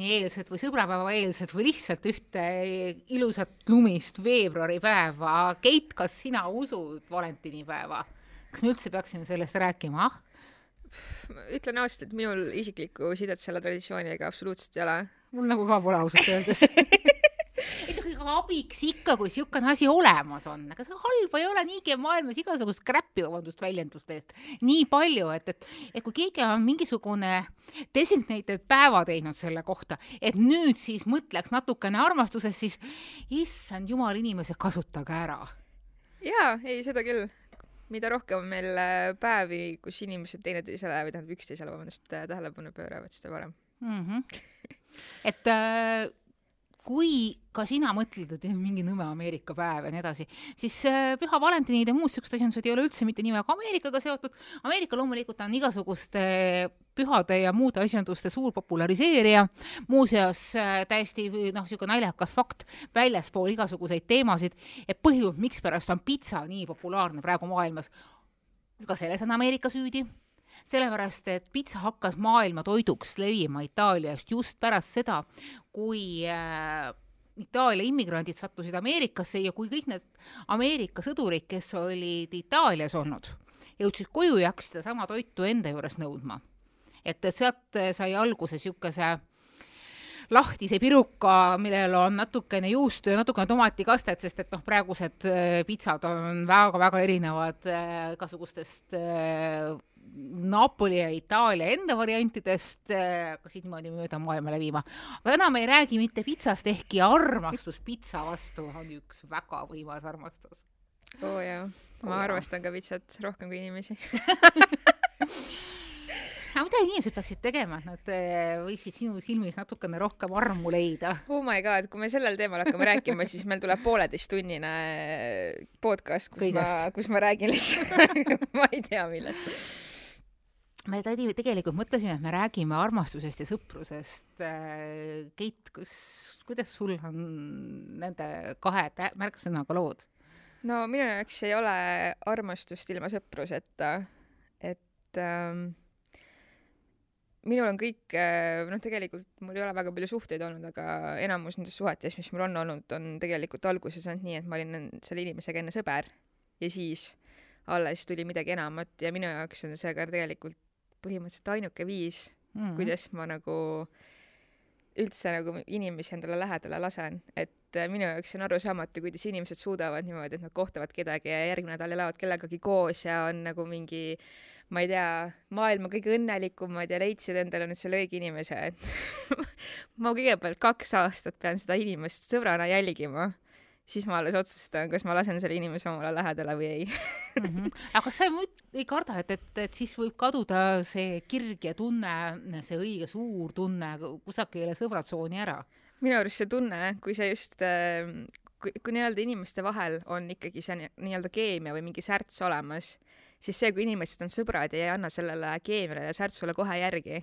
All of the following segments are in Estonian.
valentinieelset või sõbrapäevaeelset või lihtsalt ühte ilusat lumist veebruaripäeva. Keit, kas sina usud valentinipäeva? kas me üldse peaksime sellest rääkima, ah? ütlen ausalt, et minul isiklikku sidet selle traditsiooniga absoluutselt ei ole. mul nagu ka pole ausalt öeldes abiks ikka, kui niisugune asi olemas on, ega see halba ei ole, niigi on maailmas igasugust crap'i, vabandust väljenduste eest, nii palju, et, et, et kui keegi on mingisugune designated päeva teinud selle kohta, et nüüd siis mõtleks natukene armastusest, siis issand jumal, inimesed, kasutage ära. jaa, ei, seda küll mida rohkem on meil äh, päevi, kus inimesed teineteisele või tähendab üksteisele, vabandust, äh, tähelepanu pööravad, seda parem mm. -hmm. et äh, kui ka sina mõtled, et mingi nõme Ameerika päev ja nii edasi, siis äh, Püha Valentinid ja muud siuksed asjandused ei ole üldse mitte nimega Ameerikaga seotud. Ameerika loomulikult on igasuguste pühade ja muude asjanduste suur populariseerija. muuseas äh, täiesti noh, niisugune naljakas fakt väljaspool igasuguseid teemasid, et põhjus, mikspärast on pitsa nii populaarne praegu maailmas, ka selles on Ameerika süüdi sellepärast, et pitsa hakkas maailma toiduks levima Itaaliast just pärast seda, kui äh, Itaalia immigrandid sattusid Ameerikasse ja kui kõik need Ameerika sõdurid, kes olid Itaalias olnud, jõudsid koju ja hakkasid sedasama toitu enda juures nõudma. et, et sealt sai alguse niisuguse lahtise piruka, millel on natukene juustu ja natukene tomatikastet, sest et noh, praegused äh, pitsad on väga-väga erinevad äh, igasugustest äh, Napoli ja Itaalia enda variantidest hakkasid niimoodi mööda maailma levima. aga täna me ei räägi mitte pitsast, ehkki armastus pitsa vastu on üks väga võimas armastus. oo oh, jaa, ma oh, armastan ka pitsat rohkem kui inimesi aga mida inimesed peaksid tegema, et nad eh, võiksid sinu silmis natukene rohkem armu leida? oh my god, kui me sellel teemal hakkame rääkima, siis meil tuleb pooleteisttunnine podcast, kus Kõigest. ma, kus ma räägin lihtsalt ma ei tea millest me tegelikult mõtlesime, et me räägime armastusest ja sõprusest. Äh, Keit, kus, kuidas sul on nende kahe märksõnaga lood? no minu jaoks ei ole armastust ilma sõpruseta, et ähm, minul on kõik, äh, noh, tegelikult mul ei ole väga palju suhteid olnud, aga enamus nendest suhetes, mis mul on olnud, on tegelikult alguse saanud nii, et ma olin selle inimesega enne sõber ja siis alles tuli midagi enamat ja minu jaoks on see ka tegelikult põhimõtteliselt ainuke viis mm, -hmm. kuidas ma nagu üldse nagu inimesi endale lähedale lasen, et äh, minu jaoks on arusaamatu, kuidas inimesed suudavad niimoodi, et nad kohtavad kedagi ja järgmine nädal elavad kellegagi koos ja on nagu mingi ma ei tea, maailma kõige õnnelikumad ja leidsid endale nüüd selle õige inimese, et ma kõigepealt kaks aastat pean seda inimest sõbrana jälgima siis ma alles otsustan, kas ma lasen selle inimese omale lähedale või ei mm. -hmm. aga kas sa ei karda, et, et, et siis võib kaduda see kirg ja tunne, see õige suur tunne kusagile sõbratsooni ära? minu arust see tunne, kui sa just, ähm, kui, kui nii-öelda inimeste vahel on ikkagi see nii-öelda keemia või mingi särts olemas, siis see, kui inimesed on sõbrad ja ei anna sellele keemiale ja särtsule kohe järgi,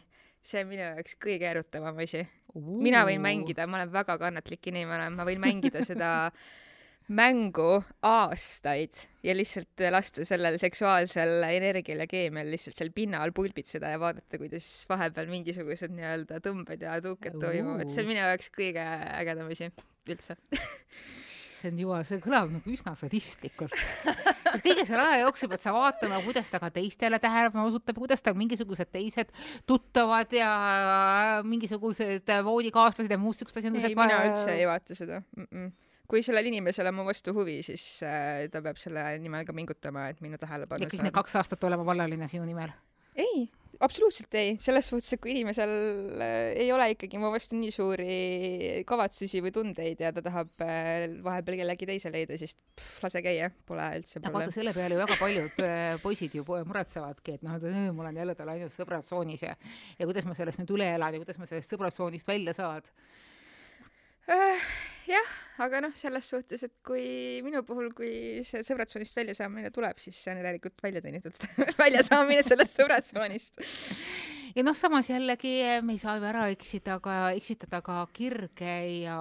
see on minu jaoks kõige erutavam asi. Mina võin mängida, ma olen väga kannatlik inimene, ma võin mängida seda mängu aastaid ja lihtsalt lasta sellel seksuaalsel energial ja keemial lihtsalt seal pinnal pulbitseda ja vaadata, kuidas vahepeal mingisugused nii-öelda tõmbed ja tõuked toimuvad, see on minu jaoks kõige ägedam asi üldse issand jumal, see kõlab nagu üsna sadistlikult. kõige selle aja jooksul pead sa vaatama, kuidas ta ka teistele tähelepanu osutab, kuidas tal mingisugused teised tuttavad ja mingisugused voodikaaslased ja muud siuksed asjad. ei, mina üldse ei vaata seda mm. -mm kui sellel inimesel on mu vastu huvi, siis äh, ta peab selle nimel ka pingutama, et minu tähelepanu ja kõik need kaks aastat olema vallaline sinu nimel? ei, absoluutselt ei, selles suhtes, et kui inimesel äh, ei ole ikkagi mu vastu nii suuri kavatsusi või tundeid ja ta tahab äh, vahepeal kellegi teise leida, siis pff, lase käia, pole üldse probleemi. vaata, selle peale ju väga paljud äh, poisid ju muretsevadki, et noh, et mul on jälle tal ainult sõbrad tsoonis ja ja kuidas ma sellest nüüd üle elan ja kuidas ma sellest sõbratsoonist välja saad äh, jah, aga noh, selles suhtes, et kui minu puhul, kui see sõbratsoonist väljasaamine tuleb, siis see on järelikult välja teenitud väljasaamine sellest sõbratsoonist. ja noh, samas jällegi me ei saa ju ära eksida ka, eksitada ka kirge ja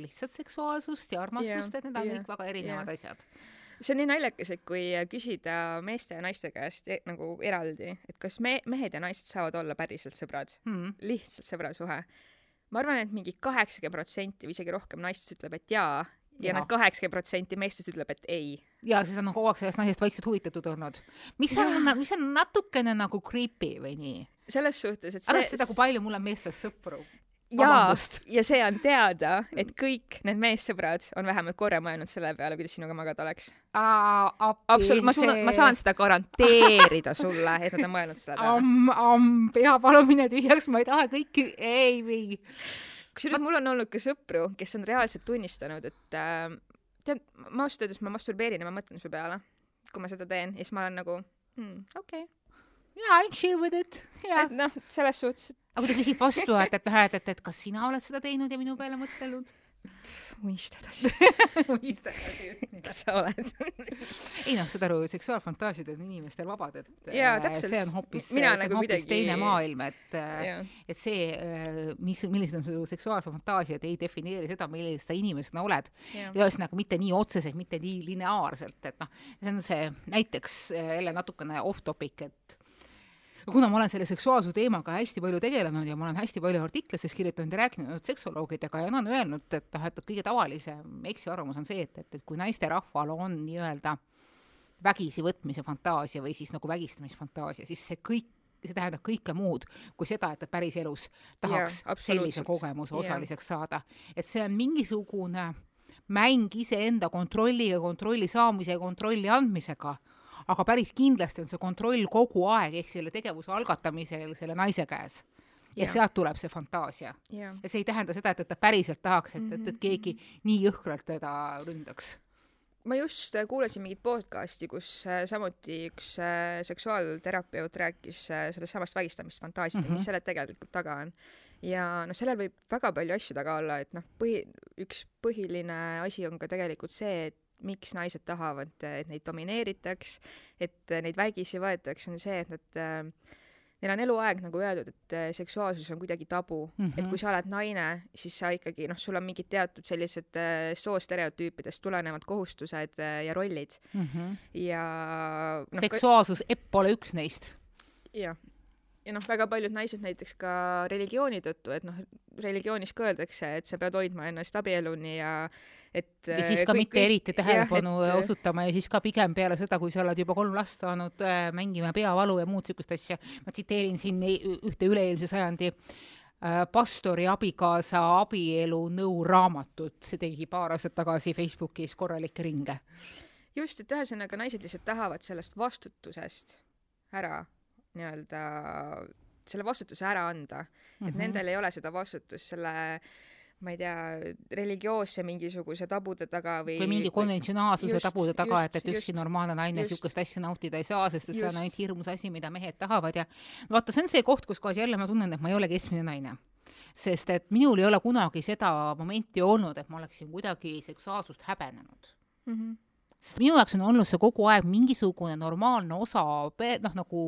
lihtsalt seksuaalsust ja armastust, et need on kõik väga erinevad ja. asjad see on nii naljakas, et kui küsida meeste ja naiste käest e nagu eraldi, et kas me, mehed ja naised saavad olla päriselt sõbrad mm., lihtsalt sõbrasuhe ma arvan, et mingi kaheksakümmend protsenti või isegi rohkem naistest ütleb, et jaa ja, ja need kaheksakümmend protsenti meestest ütleb, et ei. ja siis on kogu aeg sellest naisest vaikselt huvitatud olnud. mis on, mis on natukene nagu creepy või nii. selles suhtes, et arvestades seda, kui palju mul on meestest sõpru. Jaa ja see on teada, et kõik need meessõbrad on vähemalt korra mõelnud selle peale, kuidas sinuga magada oleks. absoluutselt, ma suudan, ma saan seda garanteerida sulle, et nad on mõelnud selle peale. amm, amm, pea palun mine tühjaks, ma ei taha kõiki, ei, ei. kusjuures mul on olnud ka sõpru, kes on reaalselt tunnistanud, et äh, tead, ma ausalt öeldes ma masturbeerin ja ma mõtlen su peale, kui ma seda teen ja siis ma olen nagu mm, okei jaa, I m chill with it. okay.. jaa et. noh, selles suhtes, aga kui ta küsib vastu, et, et noh, et, et, et kas sina oled seda teinud ja minu peale mõtelnud? et unistades, kas sa oled. ei noh, saad aru, seksuaalfantaasiad on inimestel vabad, et Jaa, äh, täpselt. see on hoopis, see Mina on nagu hoopis kuidagi- teine maailm, et äh, jah, et see, mis, millised on su seksuaalsed fantaasiad, ei defineeri seda, milline sa inimesena oled. jah, ühesõnaga mitte nii otseselt, mitte nii lineaarselt, et noh, see on see näiteks äh, jälle natukene off topic, et kuna ma olen selle seksuaalsuse teemaga hästi palju tegelenud ja ma olen hästi palju artiklites kirjutanud ja rääkinud seksoloogidega ja nad on öelnud, et noh, et kõige tavalisem eksiarvamus on see, et, et, et kui naisterahval on nii-öelda vägisi võtmise fantaasia või siis nagu vägistamisfantaasia, siis see kõik see tähendab kõike muud kui seda, et ta päriselus tahaks Jaa, sellise kogemuse osaliseks saada. et see on mingisugune mäng iseenda kontrolli ja kontrolli saamise ja kontrolli andmisega, aga päris kindlasti on see kontroll kogu aeg ehk selle tegevuse algatamisel selle naise käes. ja Jah. sealt tuleb see fantaasia ja see ei tähenda seda, et, et ta päriselt tahaks, et, et, Mhm, et keegi nii jõhkralt teda ründaks. ma just äh, kuulasin mingit podcasti, kus äh, samuti üks äh, seksuaalterapeut rääkis sellest samast vägistamisfantaasiast mm, -hmm. Mhm. mis selle tegelikult taga on. ja noh, sellel võib väga palju asju taga olla, et noh, põhi, üks põhiline asi on ka tegelikult see, et miks naised tahavad, et neid domineeritaks, et neid vägisi võetaks, on see, et nad äh, Neil on eluaeg nagu öeldud, et äh, seksuaalsus on kuidagi tabu mm, -hmm. et kui sa oled naine, siis sa ikkagi noh, sul on mingid teatud sellised äh, soostereotüüpidest tulenevad kohustused ja rollid mm. -hmm. ja noh, seksuaalsus, epp pole üks neist. jah, ja noh, väga paljud naised näiteks ka religiooni tõttu, et noh, religionis ka öeldakse, et sa pead hoidma ennast abieluni ja et ja siis ka kõik- mitte kõik- eriti tähelepanu jah, et- osutama ja siis ka pigem peale seda, kui sa oled juba kolm last saanud, mängima peavalu ja muud siukest asja. ma tsiteerin siin ühte üle-eelmise sajandi äh, pastori abikaasa abielunõu raamatut, see tegi paar aastat tagasi Facebookis korralikke ringe. just, et ühesõnaga naised lihtsalt tahavad sellest vastutusest ära nii-öelda, selle vastutuse ära anda mm, -hmm. et nendel ei ole seda vastutust selle ma ei tea, religioosse mingisuguse tabude taga või või mingi konventsionaalsuse just- tabude taga, et, et ükski normaalne naine niisugust asja nautida ei saa, sest et see on ainult hirmus asi, mida mehed tahavad ja vaata, see on see koht, kus kohas jälle ma tunnen, et ma ei ole keskmine naine. sest et minul ei ole kunagi seda momenti olnud, et ma oleksin kuidagi seksuaalsust häbenenud mm. -hmm. Sest minu jaoks on olnud see kogu aeg mingisugune normaalne osa noh, nagu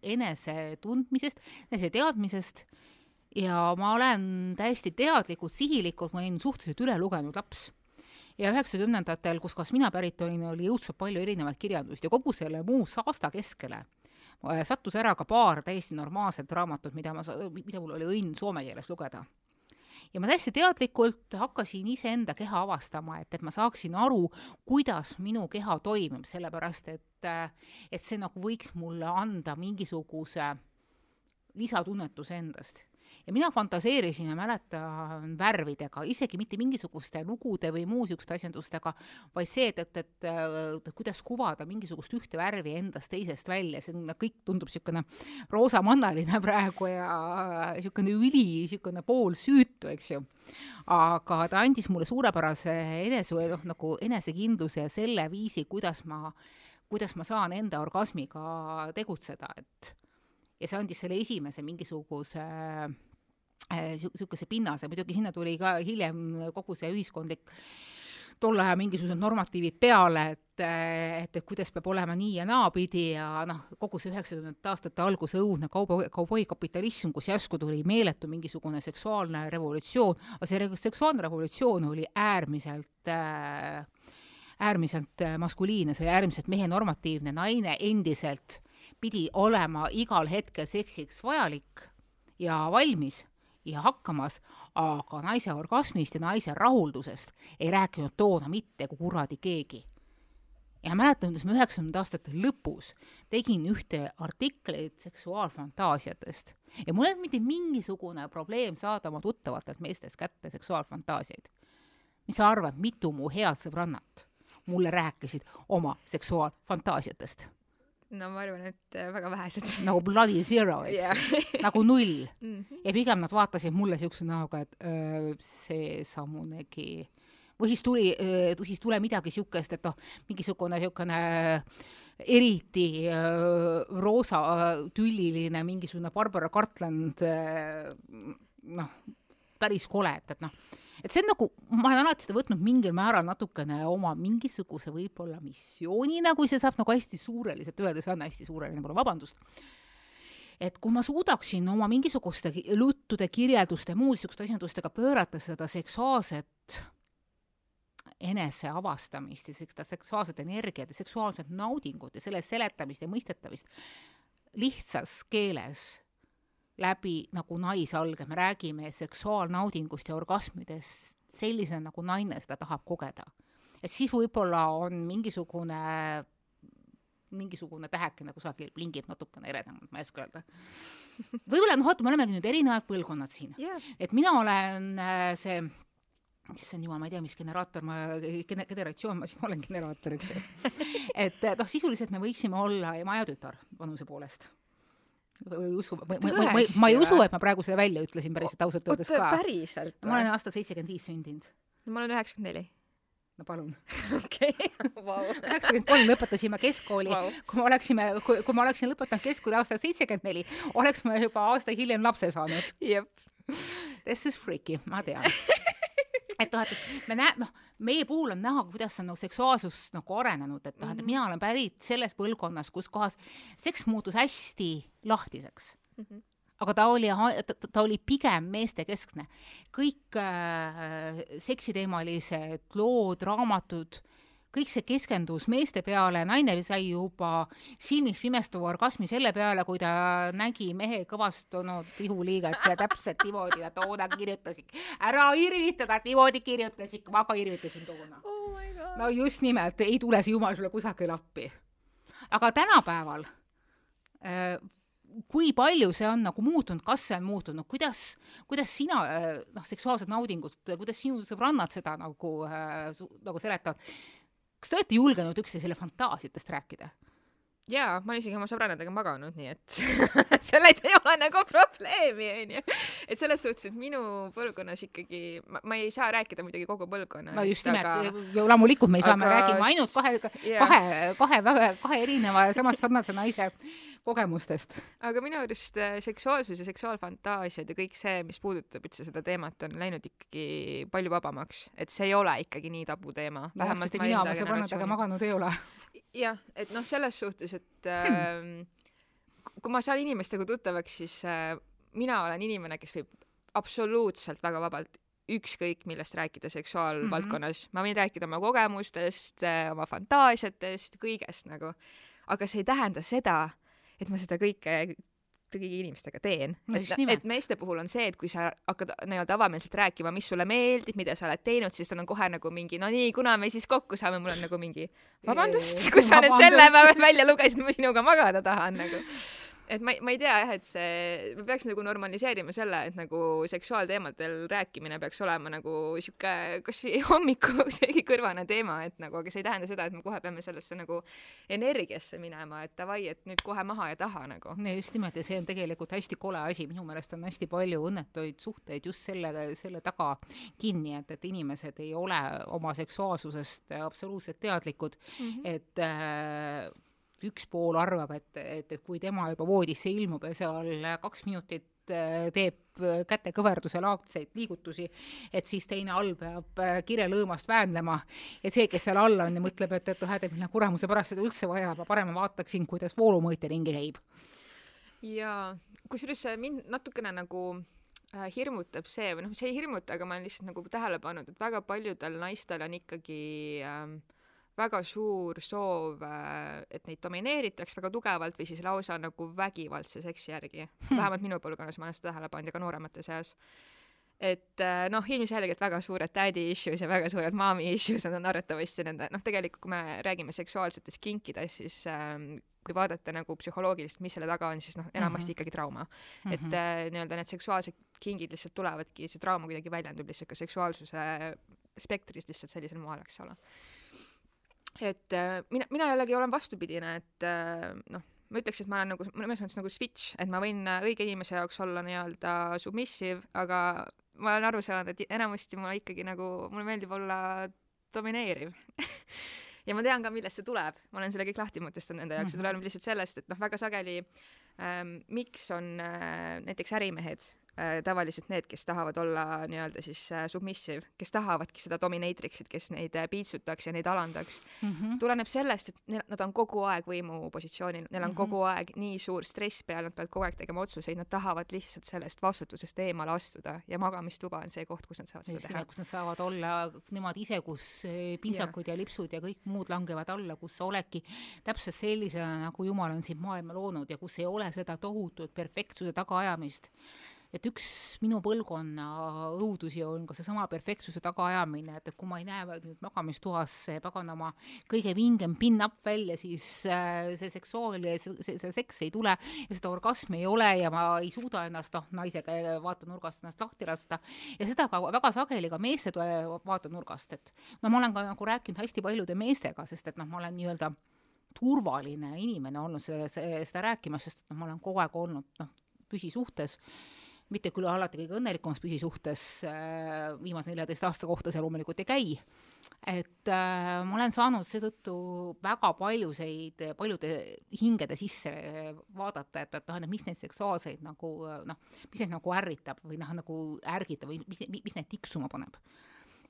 enese tundmisest, enese teadmisest ja ma olen täiesti teadlikult, sihilikult, ma olin suhteliselt ülelugenud laps. Ja üheksakümnendatel, kus kohast mina pärit olin, oli õudselt palju erinevaid kirjandust ja kogu selle muu saasta keskele äh, sattus ära ka paar täiesti normaalset raamatut, mida ma, mida mul oli õnn soome keeles lugeda ja ma täiesti teadlikult hakkasin iseenda keha avastama, et, et ma saaksin aru, kuidas minu keha toimib, sellepärast et, et see nagu võiks mulle anda mingisuguse lisatunnetuse endast ja mina fantaseerisin ja mäletan värvidega, isegi mitte mingisuguste lugude või muu siukeste asjandustega, vaid see, et, et, et, et kuidas kuvada mingisugust ühte värvi endast teisest välja, see on, kõik tundub niisugune roosamannaline praegu ja niisugune üli, niisugune poolsüütu, eks ju. aga ta andis mulle suurepärase enese, noh nagu enesekindluse ja selle viisi, kuidas ma, kuidas ma saan enda orgasmiga tegutseda, et ja see andis selle esimese mingisuguse niisuguse pinnase, muidugi sinna tuli ka hiljem kogu see ühiskondlik tolle aja mingisugused normatiivid peale, et, et, et kuidas peab olema nii ja naapidi ja noh, kogu see üheksakümnendate aastate alguse õudne kaubo-, kauboikapitalism, kus järsku tuli meeletu mingisugune seksuaalne revolutsioon, aga see seksuaalne revolutsioon oli äärmiselt äh, äärmiselt äh, maskuliinne, see oli äärmiselt mehenormatiivne, naine. Endiselt pidi olema igal hetkel seksiks vajalik ja valmis ja hakkamas, aga naise orgasmist ja naise rahuldusest ei rääkinud toona mitte kuradi keegi. ja mäletan, kuidas ma üheksakümnendate aastate lõpus tegin ühte artiklit seksuaalfantaasiatest ja mul ei olnud mitte mingisugune probleem saada oma tuttavatelt meestest kätte seksuaalfantaasiaid. mis sa arvad, mitu mu head sõbrannat mulle rääkisid oma seksuaalfantaasiatest? No ma arvan, et äh, väga vähesed. nagu bloody zero, eks ju, nagu null mm. -hmm. ja pigem nad vaatasid mulle siukse näoga, et öö, see samunegi või siis tuli, siis tule midagi siukest, et noh, mingisugune siukene eriti öö, roosa tülliline mingisugune Barbara Cartland, noh, päris kole, et, et noh, et see on nagu, ma olen alati seda võtnud mingil määral natukene oma mingisuguse võib-olla missioonina, kui see saab nagu hästi suureliselt öelda, see on hästi suureline, palun vabandust. Et kui ma suudaksin oma mingisuguste juttude, kirjelduste, muu niisuguste asjandustega pöörata seda seksuaalset eneseavastamist ja seda seksuaalset energiat ja seksuaalset naudingut ja selle seletamist ja mõistetamist lihtsas keeles läbi nagu naisalge, me räägime seksuaalnaudingust ja orgasmidest sellisena, nagu naine seda tahab kogeda. et siis võib-olla on mingisugune mingisugune tähekene kusagil plingib natukene eredamalt, ma ei oska öelda. võib-olla noh, vaata, me olemegi nüüd erinevad põlvkonnad siin, jah, et mina olen äh, see, issand jumal, ma ei tea, mis generaator ma, gene- generatsioon ma siin olen, generaator, eks ju. et noh, sisuliselt me võiksime olla ema ja tütar vanuse poolest. Või usu, ma, ma, ma, ma, ma ei usu, et ma praegu selle välja ütlesin päriselt ausalt öeldes ka. päriselt ma olen aastal seitsekümmend viis sündinud. ma olen üheksakümmend neli. no palun. okei, vau. üheksakümmend kolm lõpetasime keskkooli Vau. kui me oleksime, kui, ma oleksin lõpetanud keskkooli aastal seitsekümmend neli, oleks me juba aasta hiljem lapse saanud. jep. This is freaky, ma tean. et noh, et me näe-, noh, meie puhul on näha, kuidas on nagu seksuaalsus nagu arenenud, et noh, et mina olen pärit sellest põlvkonnast, kus kohas seks muutus hästi lahtiseks. Aga ta oli, ta, oli pigem meestekeskne. kõik äh, seksiteemalised lood, raamatud, kõik see keskendus meeste peale, naine sai juba silmis pimestuva orgasmi selle peale, kui ta nägi mehe kõvastunud ihuliiget ja täpselt niimoodi ta toona kirjutas. ära irvitada, et niimoodi kirjutas ikka, ma ka irvitasin toona oh no just nimelt, ei tule see jumal sulle kusagil appi. aga tänapäeval äh, kui palju see on nagu muutunud, kas see on muutunud, kuidas, kuidas sina äh, noh, seksuaalset naudingut, kuidas sinu sõbrannad seda nagu äh,, nagu seletavad? Kas te olete julgenud üksteisele fantaasiatest rääkida? jaa, ma olen isegi oma sõbrannadega maganud, nii et selles ei ole nagu probleemi, onju. et selles suhtes, et minu põlvkonnas ikkagi, ma, ei saa rääkida muidugi kogu põlvkonnast, no just nimelt, loomulikult me ei saa, me aga räägime ainult kahe, Jaa. kahe, kahe väga, kahe erineva ja samas sarnase naise kogemustest. aga minu arust äh, seksuaalsus ja seksuaalfantaasiad ja kõik see, mis puudutab üldse seda teemat, on läinud ikkagi palju vabamaks, et see ei ole ikkagi nii tabuteema. et mina oma sõbrannadega maganud ei ole jah, et noh, selles suhtes, et äh, kui ma saan inimestega tuttavaks, siis äh, mina olen inimene, kes võib absoluutselt väga vabalt ükskõik millest rääkida seksuaalvaldkonnas mm, -hmm. ma võin rääkida oma kogemustest, oma fantaasiatest, kõigest nagu, aga see ei tähenda seda, et ma seda kõike kõigi inimestega teen. Et, et meeste puhul on see, et kui sa hakkad nii-öelda avameelselt rääkima, mis sulle meeldib, mida sa oled teinud, siis on kohe nagu mingi no nii, kuna me siis kokku saame, mul on nagu mingi vabandust, kui sa nüüd selle välja lugesid, ma sinuga magada tahan nagu. Et ma, ma ei tea jah, et see, me peaks nagu normaliseerima selle, et nagu seksuaalteemadel rääkimine peaks olema nagu sihuke kasvõi hommikusöögi kõrvane teema, et nagu, aga see ei tähenda seda, et me kohe peame sellesse nagu energiasse minema, et davai, et nüüd kohe maha ja taha nagu. just nimelt ja see on tegelikult hästi kole asi, minu meelest on hästi palju õnnetuid suhteid just selle, selle taga kinni, et, et inimesed ei ole oma seksuaalsusest absoluutselt teadlikud mm, -hmm. et äh, üks pool arvab, et, et, et kui tema juba voodisse ilmub ja seal kaks minutit äh, teeb äh, kätekõverduse laadseid liigutusi, et siis teine all peab äh, kirelõõmast väänlema, et see, kes seal all on ja mõtleb, et, et noh, et mille kuramuse pärast seda üldse vaja, ma parem vaataksin, kuidas voolumõõtja ringi käib. Ja kusjuures mind natukene nagu hirmutab see või noh, see ei hirmuta, aga ma olen lihtsalt nagu tähele pannud, et väga paljudel naistel on ikkagi ähm, väga suur soov, äh, et neid domineeritaks väga tugevalt või siis lausa nagu vägivaldse seksi järgi hmm.. vähemalt minu põlvkonnas ma olen seda tähele pannud ja ka nooremate seas. et äh, noh, ilmselgelt väga suured daddy issues ja väga suured mommy issues on arvatavasti nende, noh, tegelikult kui me räägime seksuaalsetest kinkidest, siis ähm, kui vaadata nagu psühholoogiliselt, mis selle taga on, siis noh, enamasti mm -hmm. ikkagi trauma mm. -hmm. et äh, nii-öelda need seksuaalsed kingid lihtsalt tulevadki, see trauma kuidagi väljendub lihtsalt ka seksuaalsuse spektris lihtsalt sellisel moel, eks ole et äh, mina, mina jällegi olen vastupidine, et äh, noh, ma ütleks, et ma olen nagu mõnes mõttes nagu switch, et ma võin äh, õige inimese jaoks olla nii-öelda submissive, aga ma olen aru saanud, et enamasti mulle ikkagi nagu, mulle meeldib olla domineeriv. Ja ma tean ka, millest see tuleb, ma olen selle kõik lahti mõtestanud enda jaoks, see tuleb lihtsalt sellest, et noh, väga sageli ähm, miks on äh, näiteks ärimehed tavaliselt need, kes tahavad olla nii-öelda siis äh, submissive, kes tahavadki seda dominatrix'it, kes neid äh, piitsutaks ja neid alandaks mm, -hmm. tuleneb sellest, et neil, nad on kogu aeg võimupositsioonil, neil on mm -hmm. kogu aeg nii suur stress peal, nad peavad kogu aeg tegema otsuseid, nad tahavad lihtsalt sellest vastutusest eemale astuda ja magamistuba on see koht, kus nad saavad seda teha. kus nad saavad olla nemad ise, kus pintsakud ja. ja lipsud ja kõik muud langevad alla, kus sa oledki täpselt sellisena, nagu Jumal on sind maailma loonud ja kus ei ole seda tohutut perfektsuse tagaajamist et üks minu põlvkonna õudusi on ka seesama perfektsuse tagaajamine, et, et kui ma ei näe nüüd magamistoas paganama kõige vingem pin-up välja, siis äh, see seksuaal see, see, seks ei tule ja seda orgasmi ei ole ja ma ei suuda ennast noh, naisega vaatenurgast ennast lahti lasta. Ja seda ka väga sageli ka meeste vaatenurgast, et no ma olen ka nagu rääkinud hästi paljude meestega, sest et noh, ma olen nii-öelda turvaline inimene olnud see, seda rääkimas, sest et noh, ma olen kogu aeg olnud noh, püsisuhtes mitte küll alati kõige õnnelikumas püsisuhtes äh, viimase neljateist aasta kohta see loomulikult ei käi, et äh, ma olen saanud seetõttu väga paljuseid, paljude hingede sisse vaadata, et, et noh, et mis neid seksuaalseid nagu noh, mis neid nagu ärritab või noh, nagu ärgitab või mis, mis neid tiksuma paneb.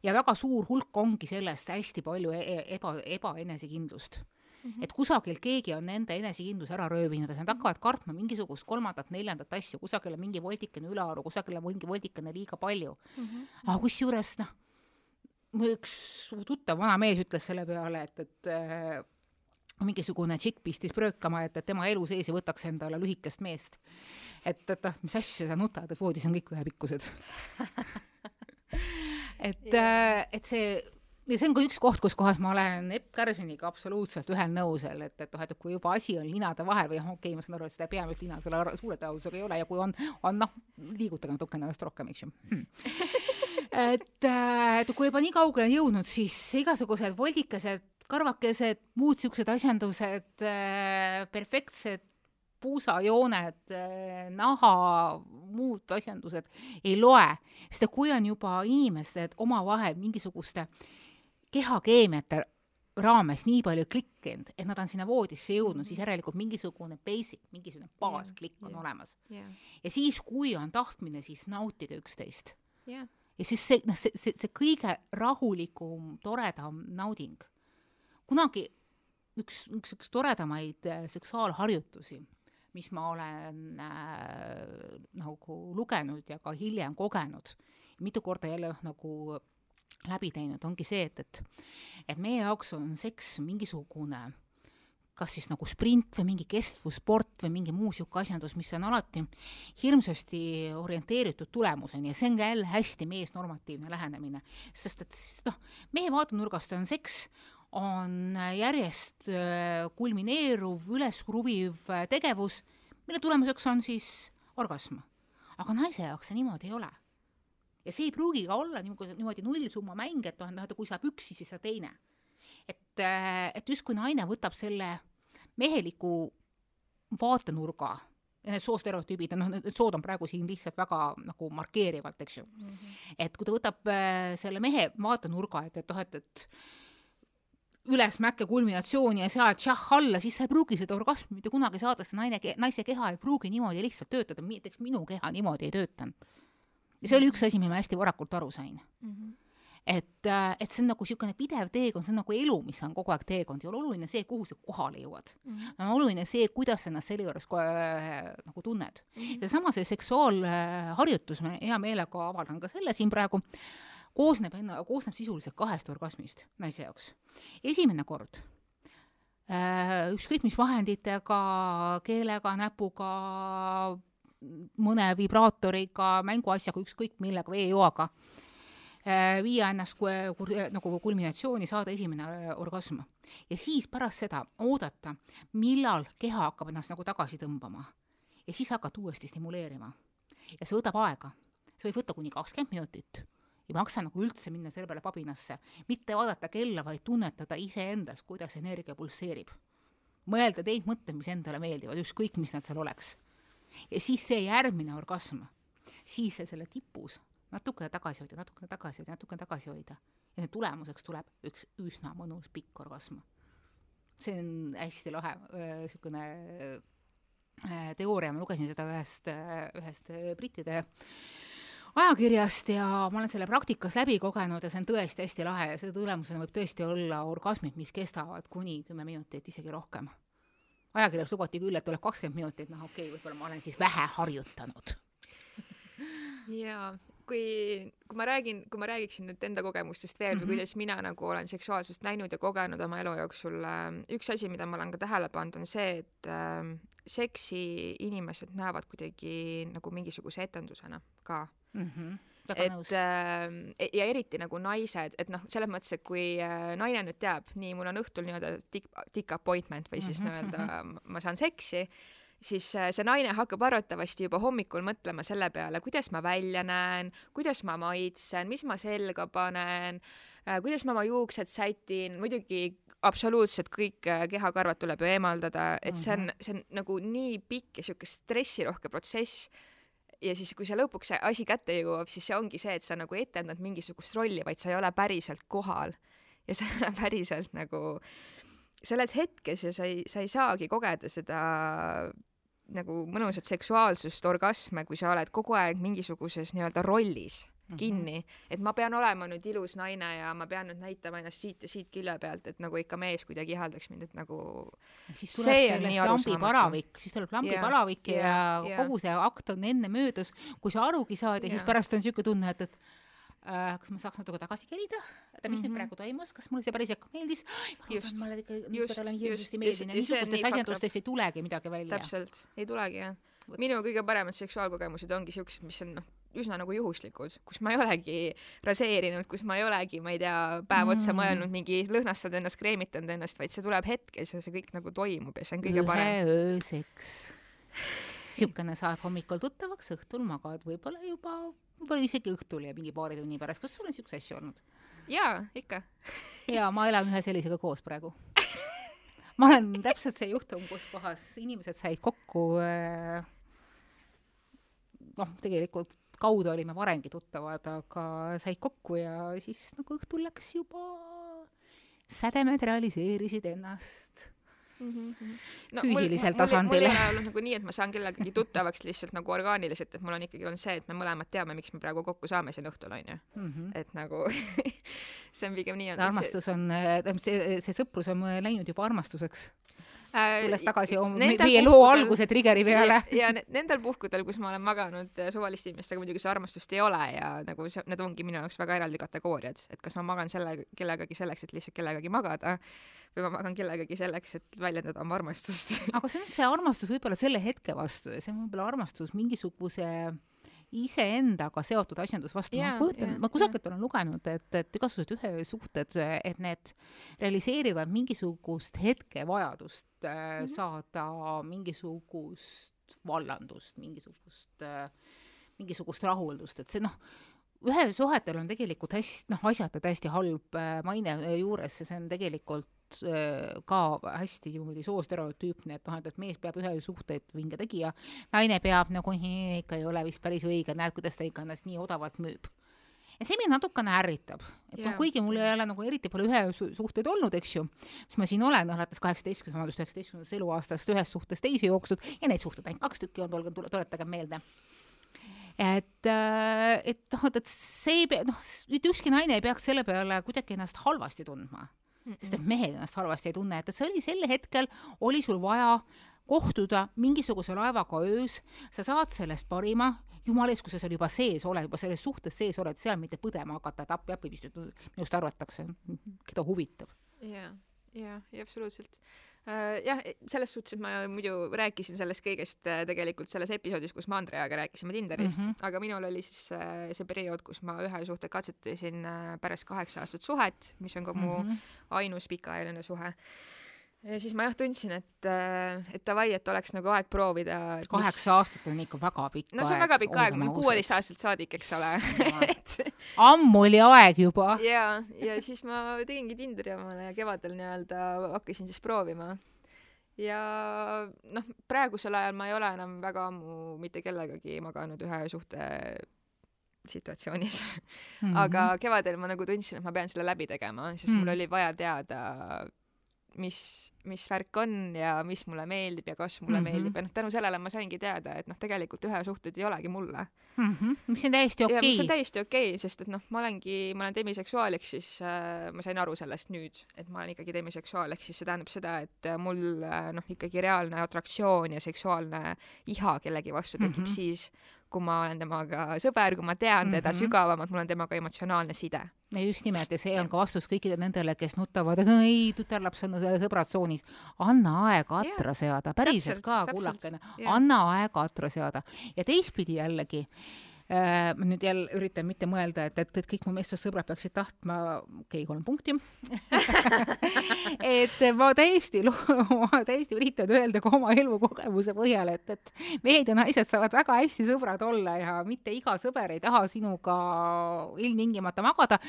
ja väga suur hulk ongi sellest hästi palju e-, e eba, ebaenesekindlust Mm -hmm. et kusagil keegi on nende enesekindluse ära röövinud ja nad hakkavad kartma mingisugust kolmandat-neljandat asja, kusagil on mingi voldikene ülearu, kusagil on mingi voldikene liiga palju mm. -hmm. aga kusjuures noh, mu üks tuttav vana mees ütles selle peale, et, et äh, mingisugune tšikk pistis pröökama, et, et tema elu sees ei võtaks endale lühikest meest. et, et noh, mis asja sa nutad, et voodis on kõik ühepikkused et yeah., et see ja see on ka üks koht, kus kohas ma olen Epp Kärsiniga absoluutselt ühel nõusel, et, et noh, et kui juba asi on linade vahel või okei okay,, ma saan aru, et seda peamist lina selle suure tõenäosusega ei ole ja kui on, on noh, liigutage natukene ennast rohkem, eks ju hmm. et, äh, et kui juba nii kaugele on jõudnud, siis igasugused voldikesed, karvakesed, muud siuksed asjandused, äh, perfektsed puusajooned, äh, naha, muud asjandused ei loe, sest kui on juba inimesed omavahel mingisuguste äh, kehakeemiate raames nii palju klikkinud, et nad on sinna voodisse jõudnud mm, -hmm. siis järelikult mingisugune basic, mingisugune baasklikk yeah, on yeah, olemas yeah.. ja siis, kui on tahtmine, siis nautige üksteist yeah.. ja siis see, noh, see, see, see kõige rahulikum, toredam nauding. kunagi üks, üks, üks toredamaid äh, seksuaalharjutusi, mis ma olen äh, nagu lugenud ja ka hiljem kogenud, mitu korda jälle nagu läbi teinud, ongi see, et, et et meie jaoks on seks mingisugune kas siis nagu sprint või mingi kestvussport või mingi muu niisugune asjandus, mis on alati hirmsasti orienteeritud tulemuseni ja see on ka jälle hästi meesnormatiivne lähenemine, sest et noh, meie vaatenurgast on seks, on järjest äh, kulmineeruv, üleskruviv äh, tegevus, mille tulemuseks on siis orgasm. aga naise jaoks see niimoodi ei ole ja see ei pruugi ka olla niimoodi, nullsumma mäng, et noh, et kui saab üks, siis saab teine. et, äh, et justkui naine võtab selle meheliku vaatenurga ja need soostereotüübid, noh, need sood on praegu siin lihtsalt väga nagu markeerivalt, eks ju mm. -hmm. et kui ta võtab äh, selle mehe vaatenurga, et, et noh, et, et üles mäkke kulminatsiooni ja sealt šah alla, siis sa ei pruugi seda orgasmi mitte kunagi saada, sest naine, naise keha ei pruugi niimoodi lihtsalt töötada, näiteks minu keha niimoodi ei töötanud ja see oli üks asi, mida ma hästi varakult aru sain mm. -hmm et, äh, et see on nagu niisugune pidev teekond, see on nagu elu, mis on kogu aeg teekond, ei ole oluline see, kuhu sa kohale jõuad mm. -hmm. on oluline see, kuidas sa ennast selle juures äh, nagu tunned mm. -hmm. ja sama see seksuaalharjutus, ma hea meelega avaldan ka selle siin praegu, koosneb enne, koosneb sisuliselt kahest orgasmist naise jaoks. esimene kord äh, ükskõik mis vahenditega, keelega, näpuga, mõne vibraatoriga, mänguasjaga, ükskõik millega, veejoaga, äh, viia ennast nagu kulminatsiooni, saada esimene äh, orgasm. ja siis pärast seda oodata, millal keha hakkab ennast nagu tagasi tõmbama ja siis hakata uuesti stimuleerima. ja see võtab aega, see võib võtta kuni kakskümmend minutit ei maksa nagu üldse minna selle peale pabinasse, mitte vaadata kella, vaid tunnetada iseendas, kuidas energia pulseerib. mõelda neid mõtteid, mis endale meeldivad, ükskõik, mis nad seal oleks. Ja siis see järgmine orgasm, siis selle tipus. Natukene tagasi hoida, natukene tagasi hoida, natukene tagasi hoida. Ja tulemuseks tuleb üks üsna mõnus pikk orgasm. see on hästi lahe niisugune äh, teooria, ma lugesin seda ühest, ühest brittide äh, ajakirjast ja ma olen selle praktikas läbi kogenud ja see on tõesti hästi lahe. Ja selle tulemusena võib tõesti olla orgasmid, mis kestavad kuni kümme minutit, isegi rohkem. Ajakirjas lubati küll, et tuleb kakskümmend minutit, noh okei okay,, võib-olla ma olen siis vähe harjutanud. jaa, kui, kui ma räägin, kui ma räägiksin nüüd enda kogemustest veel mm -hmm. või kuidas mina nagu olen seksuaalsust näinud ja kogenud oma elu jooksul, äh, üks asi, mida ma olen ka tähele pannud, on see, et äh, seksi inimesed näevad kuidagi nagu mingisuguse etendusena ka mm. -hmm et äh, ja eriti nagu naised, et noh, selles mõttes, et kui äh, naine nüüd teab, nii, mul on õhtul nii-öelda tikk, tikk appointment või siis mm -hmm. nii-öelda ma saan seksi, siis äh, see naine hakkab arvatavasti juba hommikul mõtlema selle peale, kuidas ma välja näen, kuidas ma maitsen, mis ma selga panen äh,, kuidas ma oma juuksed sätin, muidugi absoluutselt kõik äh, kehakarvad tuleb ju eemaldada, et see on, mhm. see on nagu nii pikk ja sihuke stressirohke protsess ja siis, kui see lõpuks see asi kätte jõuab, siis see ongi see, et sa nagu etendad mingisugust rolli, vaid sa ei ole päriselt kohal. ja sa ei ole päriselt nagu selles hetkes ja sa ei, sa ei saagi kogeda seda nagu mõnusat seksuaalsust, orgasme, kui sa oled kogu aeg mingisuguses nii-öelda rollis. Kinni. Mm, -hmm. et ma pean olema nüüd ilus naine ja ma pean nüüd näitama ennast siit ja siit külje pealt, et nagu ikka mees kuidagi ihaldaks mind, et nagu siis tuleb sellest lambipalavik, siis tuleb lambipalavik ja, ja, ja kogu see akt on enne möödas, kui sa arugi saad ja, ja siis pärast on niisugune tunne, et, et äh, kas ma saaks natuke tagasi kerida, et mis mm -hmm. nüüd mhm. praegu toimus, kas mulle see päriselt ka meeldis? ma ikka, just, olen hirmsasti meeldinud ja niisugustest asjandustest ei tulegi midagi välja. täpselt, ei tulegi jah. minu kõige paremad seksuaalkogemused ongi siuksed, mis on noh üsna nagu juhuslikud, kus ma ei olegi raseerinud, kus ma ei olegi, ma ei tea, päev otsa mm. mõelnud mingi lõhnastanud ennast, kreemitanud ennast, vaid see tuleb hetkes ja see kõik nagu toimub ja see on kõige parem. üheööseks. niisugune saad hommikul tuttavaks, õhtul magad, võib-olla juba, võib-olla isegi õhtul ja mingi paari tunni pärast. kas sul on niisuguseid asju olnud? jaa, ikka jaa, ma elan ühe sellisega koos praegu ma olen täpselt see juhtum, kus kohas inimesed said kokku äh, noh, tegelikult kaudu olime varemgi tuttavad, aga said kokku ja siis nagu õhtul läks juba, sädemed realiseerisid ennast mm -hmm. no, füüsilisel mul, tasandil. mul ei ole olnud nagu nii, et ma saan kellegagi tuttavaks lihtsalt nagu orgaaniliselt, et mul on ikkagi olnud see, et me mõlemad teame, miks me praegu kokku saame siin õhtul, onju. Mhm. et nagu see on pigem nii olnud. armastus on, see, see sõprus on läinud juba armastuseks tulles tagasi meie loo alguse trigger'i peale. ja nendel puhkudel, kus ma olen maganud äh, suvaliste inimestega, muidugi seda armastust ei ole ja nagu see, need ongi minu jaoks väga eraldi kategooriad, et kas ma magan selle kellegagi selleks, et lihtsalt kellegagi magada või ma magan kellegagi selleks, et väljendada oma armastust aga see on see armastus võib-olla selle hetke vastu ja see on võib-olla armastus mingisuguse iseendaga seotud asjandus vastu yeah,. ma kujutan yeah,, ma kusagilt yeah. olen lugenud, et, et igasugused ühesuhted, et need realiseerivad mingisugust hetkevajadust mm -hmm. saada mingisugust vallandust, mingisugust äh,, mingisugust rahuldust, et see noh, ühesuhetel on tegelikult hästi, noh, asjata täiesti halb äh, maine juures ja see on tegelikult Äh, ka hästi niimoodi soostereotüüpne, et noh, et, et mees peab ühe suhteid vinge tegija, naine peab nagu ikka ei ole vist päris õige, näed, kuidas ta ikka ennast nii odavalt müüb. ja see mind natukene ärritab, et noh, kuigi mul ei ole nagu eriti palju ühe suhteid olnud, eks ju, mis ma siin olen alates kaheksateistkümnendast, vabandust, üheksateistkümnendast eluaastast ühest suhtest teise jooksnud ja neid suhteid ainult kaks tükki on, olge, tuletage meelde. Et, äh, et noh, et see noh, ükski naine ei peaks selle peale kuidagi ennast halvasti tundma sest et mehed ennast halvasti ei tunne, et, et see oli sel hetkel, oli sul vaja kohtuda mingisuguse laevaga öös, sa saad sellest parima, jumala eest, kui sa seal juba sees oled, juba selles suhtes sees oled, seal mitte põdema hakata, et appi-appi, mis nüüd minust arvatakse, keda huvitab. jaa, jaa, jaa, absoluutselt. Uh, jah, selles suhtes ma muidu rääkisin sellest kõigest uh, tegelikult selles episoodis, kus me Andreaga rääkisime Tinderist mm, -hmm. aga minul oli siis uh, see periood, kus ma ühe suhte katsetasin pärast kaheksa aastat suhet, mis on ka mu mm -hmm. ainus pikaajaline suhe ja siis ma jah tundsin, et, äh, et davai, et oleks nagu aeg proovida. kaheksa aastat on ikka väga pikk aeg. no see on väga pikk aeg, ma olen kuueteistaastaselt saadik, eks ole et... ammu oli aeg juba. ja, ja siis ma tegingi Tinderi omale ja kevadel nii-öelda hakkasin siis proovima. ja noh, praegusel ajal ma ei ole enam väga ammu mitte kellegagi maganud ühe suhte situatsioonis mm. -hmm. aga kevadel ma nagu tundsin, et ma pean selle läbi tegema, sest mm -hmm. mul oli vaja teada mis, mis värk on ja mis mulle meeldib ja kas mulle mm -hmm. meeldib ja noh, tänu sellele ma saingi teada, et noh, tegelikult ühesuhted ei olegi mulle mm. -hmm. mis on täiesti okei okay.. mis on täiesti okei okay,, sest et noh, ma olengi, ma olen demiseksuaal, ehk siis äh, ma sain aru sellest nüüd, et ma olen ikkagi demiseksuaal, ehk siis see tähendab seda, et äh, mul äh, noh, ikkagi reaalne atraktsioon ja seksuaalne iha kellegi vastu tekib mm -hmm. siis, kui ma olen temaga sõber, kui ma tean teda mm -hmm. sügavamalt, mul on temaga emotsionaalne side. just nimelt ja see on ka vastus kõikidele nendele, kes nutavad, et ei, tütarlaps on sõbrad tsoonis. anna aega atra seada, päriselt ka, kullakene, anna aega atra seada ja teistpidi jällegi ma nüüd jälle üritan mitte mõelda, et, et, et kõik mu meessoost sõbrad peaksid tahtma, okei okay,, kolm punkti. Et ma täiesti, ma täiesti üritan öelda ka oma elukogemuse põhjal, et, et mehed ja naised saavad väga hästi sõbrad olla ja mitte iga sõber ei taha sinuga ilmtingimata magada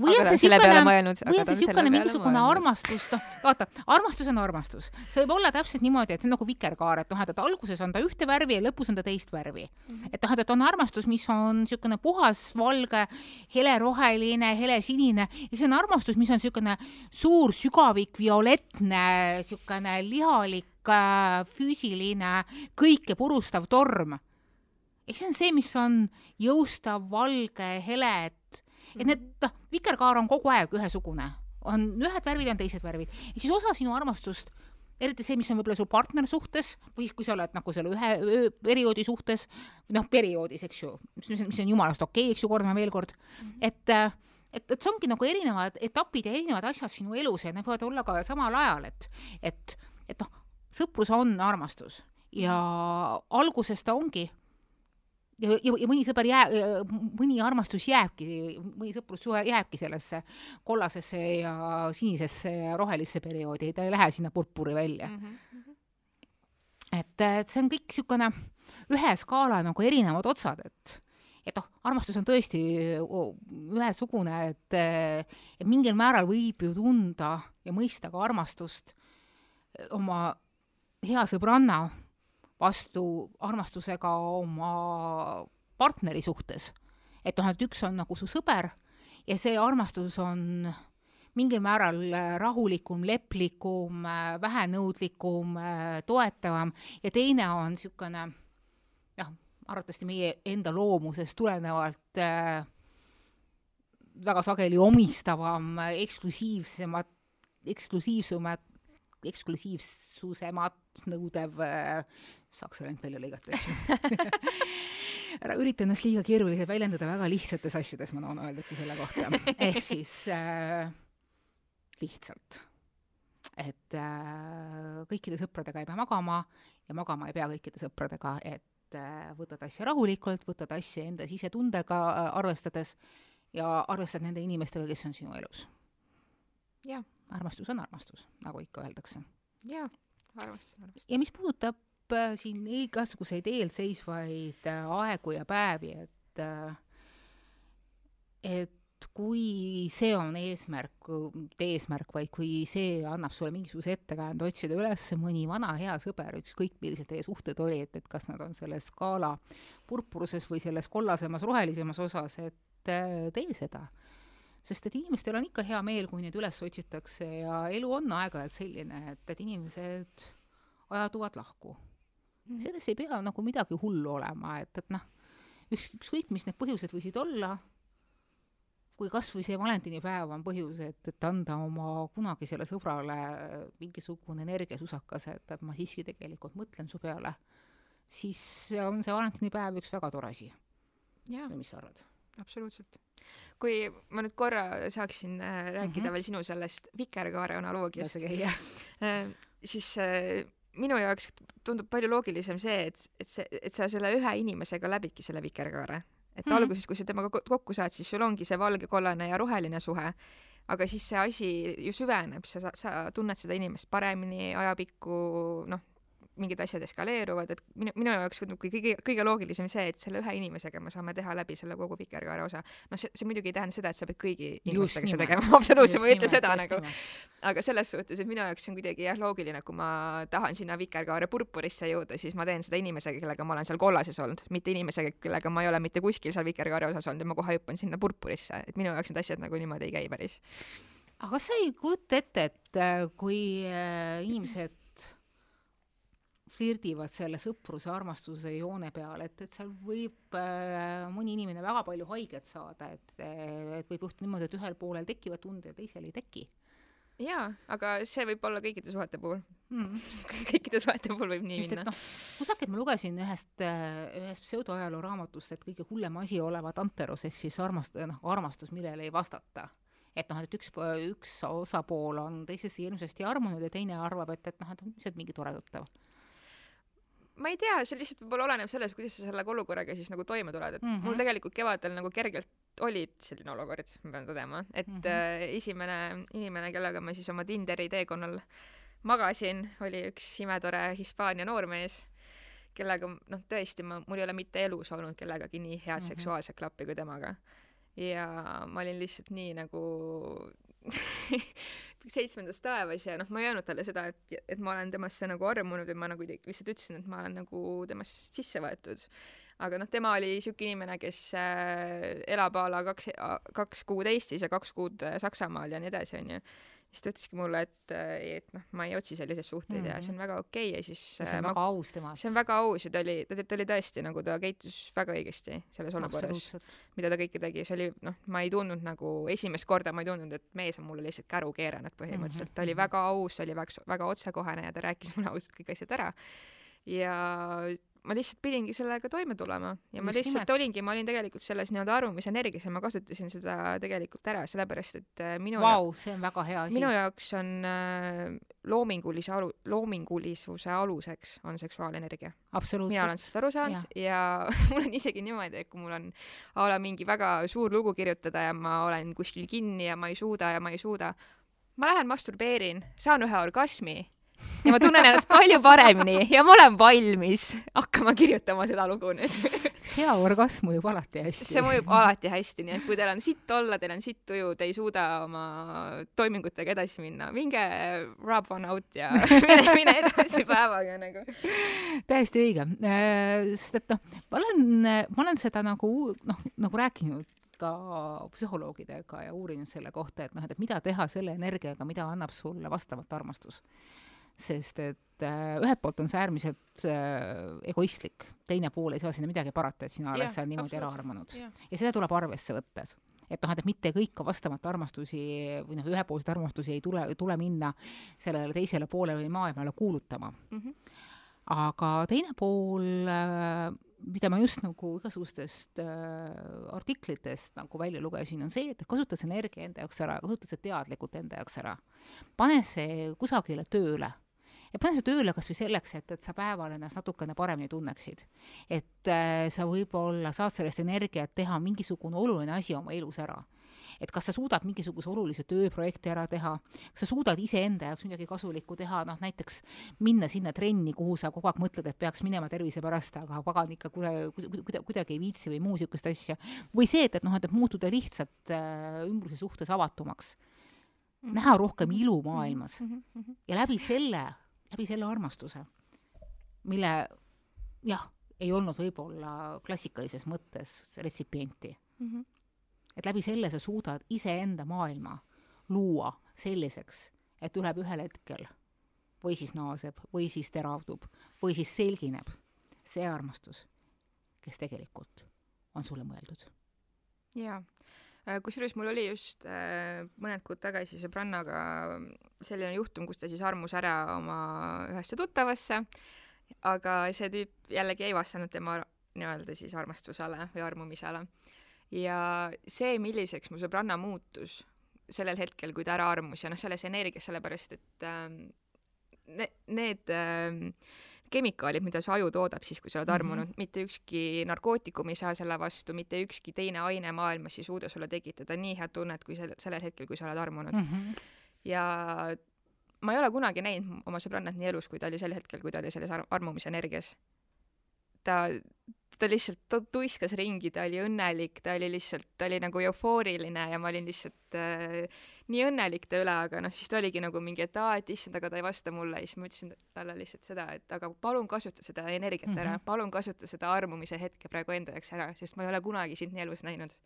või on see siukene, või on see siukene mingisugune armastus, noh, vaata, armastus on armastus. see võib olla täpselt niimoodi, et see on nagu vikerkaar, et noh, et alguses on ta ühte värvi ja lõpus on ta teist värvi mm. -hmm. et noh, et on armastus, mis on siukene puhas valge, heleroheline, helesinine ja see on armastus, mis on siukene suur, sügavik, violettne, siukene lihalik, äh, füüsiline, kõike purustav torm. ja see on see, mis on jõustav, valge, hele, et need, noh, vikerkaar on kogu aeg ühesugune, on ühed värvid, on teised värvid. Ja siis osa sinu armastust eriti see, mis on võib-olla su partner suhtes või kui sa oled nagu selle ühe perioodi suhtes, noh, perioodis, eks ju, mis, mis on jumalast okei okay,, eks ju, kordame veel kord, et et, et see ongi nagu erinevad etapid ja erinevad asjad sinu elus ja need võivad olla ka samal ajal, et, et, et noh, sõprus on armastus. Ja alguses ta ongi ja, ja, ja mõni sõber jää-, mõni armastus jääbki, mõni sõprussuhe jääbki sellesse kollasesse ja sinisesse ja rohelisse perioodi, ta ei lähe sinna purpuri välja mm. -hmm. et, et see on kõik niisugune ühe skaala nagu erinevad otsad, et et noh, armastus on tõesti ühesugune, et, et mingil määral võib ju tunda ja mõista ka armastust oma hea sõbranna vastu armastusega oma partneri suhtes. et noh, et üks on nagu su sõber ja see armastus on mingil määral rahulikum, leplikum, vähenõudlikum, toetavam ja teine on niisugune noh, arvatavasti meie enda loomusest tulenevalt äh, väga sageli omistavam, eksklusiivsemat, eksklusiivsemat, eksklusiivsusemat nõudev äh, saaks ainult välja lõigata, eks ju ära ürita ennast liiga keeruliselt väljendada väga lihtsates asjades, ma tahan öelda selle kohta. ehk siis äh, lihtsalt, et äh, kõikide sõpradega ei pea magama ja magama ei pea kõikide sõpradega, et äh, võtad asja rahulikult, võtad asja enda sisetundega äh, arvestades ja arvestad nende inimestega, kes on sinu elus. armastus on armastus, nagu ikka öeldakse. jaa, armastus on armastus. ja mis puudutab Äh, siin igasuguseid eelseisvaid äh, aegu ja päevi, et äh, et kui see on eesmärk, mitte eesmärk, vaid kui see annab sulle mingisuguse ettekäände otsida üles mõni vana hea sõber, ükskõik millised teie suhted olid, et kas nad on selle skaala purpuruses või selles kollasemas, rohelisemas osas, et tee seda. sest et inimestel on ikka hea meel, kui neid üles otsitakse ja elu on aeg-ajalt selline, et, et inimesed ajaduvad lahku. Selles ei pea nagu midagi hullu olema, et, et noh, üks, ükskõik, mis need põhjused võisid olla, kui kas või see valentinipäev on põhjus, et, et anda oma kunagisele sõbrale mingisugune energiasusakas, et, et ma siiski tegelikult mõtlen su peale, siis on see valentinipäev üks väga tore asi. või mis sa arvad? absoluutselt. kui ma nüüd korra saaksin äh, rääkida mm -hmm. veel sinu sellest vikerkaare analoogiast, äh, siis äh, minu jaoks tundub palju loogilisem see, et, et see, et sa selle ühe inimesega läbidki selle vikerkaare. et mm -hmm. alguses, kui sa temaga kokku saad, siis sul ongi see valge, kollane ja roheline suhe aga siis see asi ju süveneb, sa, sa tunned seda inimest paremini ajapikku, noh, mingid asjad eskaleeruvad, et minu, minu jaoks on kõige, kõige loogilisem see, et selle ühe inimesega me saame teha läbi selle kogu Vikerkaare osa. noh, see, see muidugi ei tähenda seda, et sa pead kõigi inimestega seda tegema, absoluutselt, ma ei ütle seda nagu. aga selles suhtes, et minu jaoks see on kuidagi jah, loogiline, kui ma tahan sinna Vikerkaare purpurisse jõuda, siis ma teen seda inimesega, kellega ma olen seal kollases olnud, mitte inimesega, kellega ma ei ole mitte kuskil seal Vikerkaare osas olnud ja ma kohe hüppan sinna purpurisse, et minu jaoks need asjad nagu niimoodi ei käi päris. Aga sa ei kujuta ette, et äh, kui äh, inimesed flirdivad selle sõpruse, armastuse joone peal, et, et seal võib äh, mõni inimene väga palju haiget saada, et, et võib juhtuda niimoodi, et ühel poolel tekivad tunded ja teisel ei teki. jaa, aga see võib olla kõikide suhete puhul mm. kõikide suhete puhul võib nii Sest, minna. noh, kusagil ma lugesin ühest, äh, ühest pseudoajaloo raamatust, et kõige hullem asi olevat anterus ehk siis armast-, noh, armastus, millele ei vastata et noh, et üks, üks osapool on teisesse hirmsasti armunud ja teine arvab, et, et noh, et see mingi tore tuttav ma ei tea, see lihtsalt võib-olla oleneb sellest, kuidas sa selle olukorraga siis nagu toime tuled, et mm -hmm. mul tegelikult kevadel nagu kergelt oli selline olukord, ma pean tõdema, et mm -hmm. äh, esimene inimene, kellega ma siis oma Tinderi teekonnal magasin, oli üks imetore Hispaania noormees, kellega noh, tõesti ma, mul ei ole mitte elus olnud kellegagi nii head mm -hmm. seksuaalset klappi kui temaga. ja ma olin lihtsalt nii nagu seitsmendas taevas ja noh, ma ei öelnud talle seda, et, et ma olen temasse nagu armunud ja ma nagu lihtsalt ütlesin, et ma olen nagu temast sisse võetud. aga noh, tema oli siuke inimene, kes äh, elab a la kaks, kaks kuud Eestis ja kaks kuud äh, Saksamaal ja nii edasi, onju siis ta ütleski mulle, et, et noh, ma ei otsi selliseid suhteid mm -hmm. ja see on väga okei okay, ja siis ja see on ma, väga aus temast. see on väga aus ja ta oli, ta, ta oli tõesti nagu, ta käitus väga õigesti selles olukorras, mida ta kõike tegi, see oli noh, ma ei tundnud nagu esimest korda ma ei tundnud, et mees on mulle lihtsalt käru keeranud põhimõtteliselt mm, -hmm. ta oli mhm. väga aus, oli väga, väga otsekohene ja ta rääkis mulle ausalt kõik asjad ära. ja ma lihtsalt pidingi sellega toime tulema ja ma Just lihtsalt nimelt. olingi, ma olin tegelikult selles nii-öelda arumusenergias ja ma kasutasin seda tegelikult ära, sellepärast et äh, minu wow, see on väga hea asi. minu jaoks on äh, loomingulise alu-, loomingulisuse aluseks on seksuaalenergia. mina olen sellest aru saanud ja, ja mul on isegi niimoodi, et kui mul on a la mingi väga suur lugu kirjutada ja ma olen kuskil kinni ja ma ei suuda ja ma ei suuda, ma lähen masturbeerin, saan ühe orgasmi ja ma tunnen ennast palju paremini ja ma olen valmis hakkama kirjutama seda lugu nüüd hea orgasm mõjub alati hästi. see mõjub alati hästi, nii et kui teil on sitt olla, teil on sitt tuju, te ei suuda oma toimingutega edasi minna, minge rub one out ja mine, mine edasi päevaga nagu. täiesti õige, äh, sest et noh, ma olen, ma olen seda nagu noh, nagu rääkinud ka psühholoogidega ja uurinud selle kohta, et noh, et mida teha selle energiaga, mida annab sulle vastavalt armastus sest et äh, ühelt poolt on see äärmiselt äh, egoistlik, teine pool ei saa sinna midagi parata, et sina oled seal niimoodi ära armunud. ja seda tuleb arvesse võttes. et noh, et mitte kõik vastamata armastusi või noh, ühepoolseid armastusi ei tule, tule minna sellele teisele poolele või maailmale kuulutama mm. -hmm. aga teine pool äh, mida ma just nagu igasugustest äh, artiklitest nagu välja lugesin, on see, et kasuta see energia enda jaoks ära, kasuta see teadlikult enda jaoks ära. pane see kusagile tööle ja pane see tööle kas või selleks, et, et sa päeval ennast natukene paremini tunneksid. et äh, sa võib-olla saad sellest energiat teha mingisugune oluline asi oma elus ära et kas sa suudad mingisuguse olulise tööprojekti ära teha, kas sa suudad iseenda jaoks midagi kasulikku teha, noh näiteks minna sinna trenni, kuhu sa kogu aeg mõtled, et peaks minema tervise pärast, aga pagan ikka kuidagi, kuidagi, kuidagi ei viitsi või muu niisugust asja. või see, et, et noh, et muutuda lihtsalt äh, ümbruse suhtes avatumaks mm, -hmm. näha rohkem ilu maailmas mm -hmm. ja läbi selle läbi selle armastuse, mille jah, ei olnud võib-olla klassikalises mõttes retsipienti mm. -hmm. Et läbi selle sa suudad iseenda maailma luua selliseks, et tuleb ühel hetkel või siis naaseb või siis teravdub või siis selgineb see armastus, kes tegelikult on sulle mõeldud. jaa, Äh, kusjuures mul oli just äh, mõned kuud tagasi sõbrannaga selline juhtum, kus ta siis armus ära oma ühesse tuttavasse aga see tüüp jällegi ei vastanud tema nii-öelda siis armastusele või armumisele. Ja see, milliseks mu sõbranna muutus sellel hetkel, kui ta ära armus ja noh, selles energias, sellepärast et ähm, ne- need ähm, kemikaalid, mida su aju toodab siis, kui sa oled armunud mm, -hmm. mitte ükski narkootikum ei saa selle vastu, mitte ükski teine aine maailmas ei suuda sulle tekitada nii head tunnet, kui sel-, sellel hetkel, kui sa oled armunud mm. -hmm. ja ma ei ole kunagi näinud oma sõbrannat nii elus, kui ta oli sel hetkel, kui ta oli selles ar armumise energias. Ta, ta lihtsalt, ta tuiskas ringi, ta oli õnnelik, ta oli lihtsalt, ta oli nagu eufooriline ja ma olin lihtsalt äh, nii õnnelik ta üle, aga noh, siis ta oligi nagu mingi, et aa, et issand, aga ta ei vasta mulle ja siis ma ütlesin talle lihtsalt seda, et aga palun kasuta seda energiat ära mm, -hmm. palun kasuta seda armumise hetke praegu enda jaoks ära, sest ma ei ole kunagi sind nii elus näinud.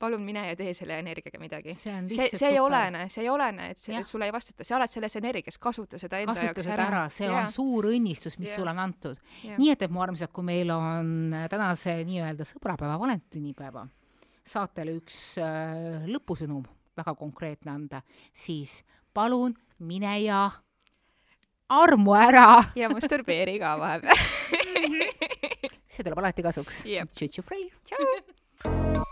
Palun mine ja tee selle energiaga midagi. see see, see ei olene, see ei olene, et see, et sulle ei vastata, sa oled selles energias, kasuta seda enda kasuta jaoks seda ära, see Jaa. on suur õnnistus, mis Jaa. sulle on antud. Nii et, et mu armsad, kui meil on tänase nii-öelda sõbrapäeva, valentinipäeva saatele üks äh, lõpusõnum väga konkreetne anda, siis palun mine ja armu ära. ja masturbeeri ka vahepeal see tuleb alati kasuks Jep. Tšütšu Frei. tšau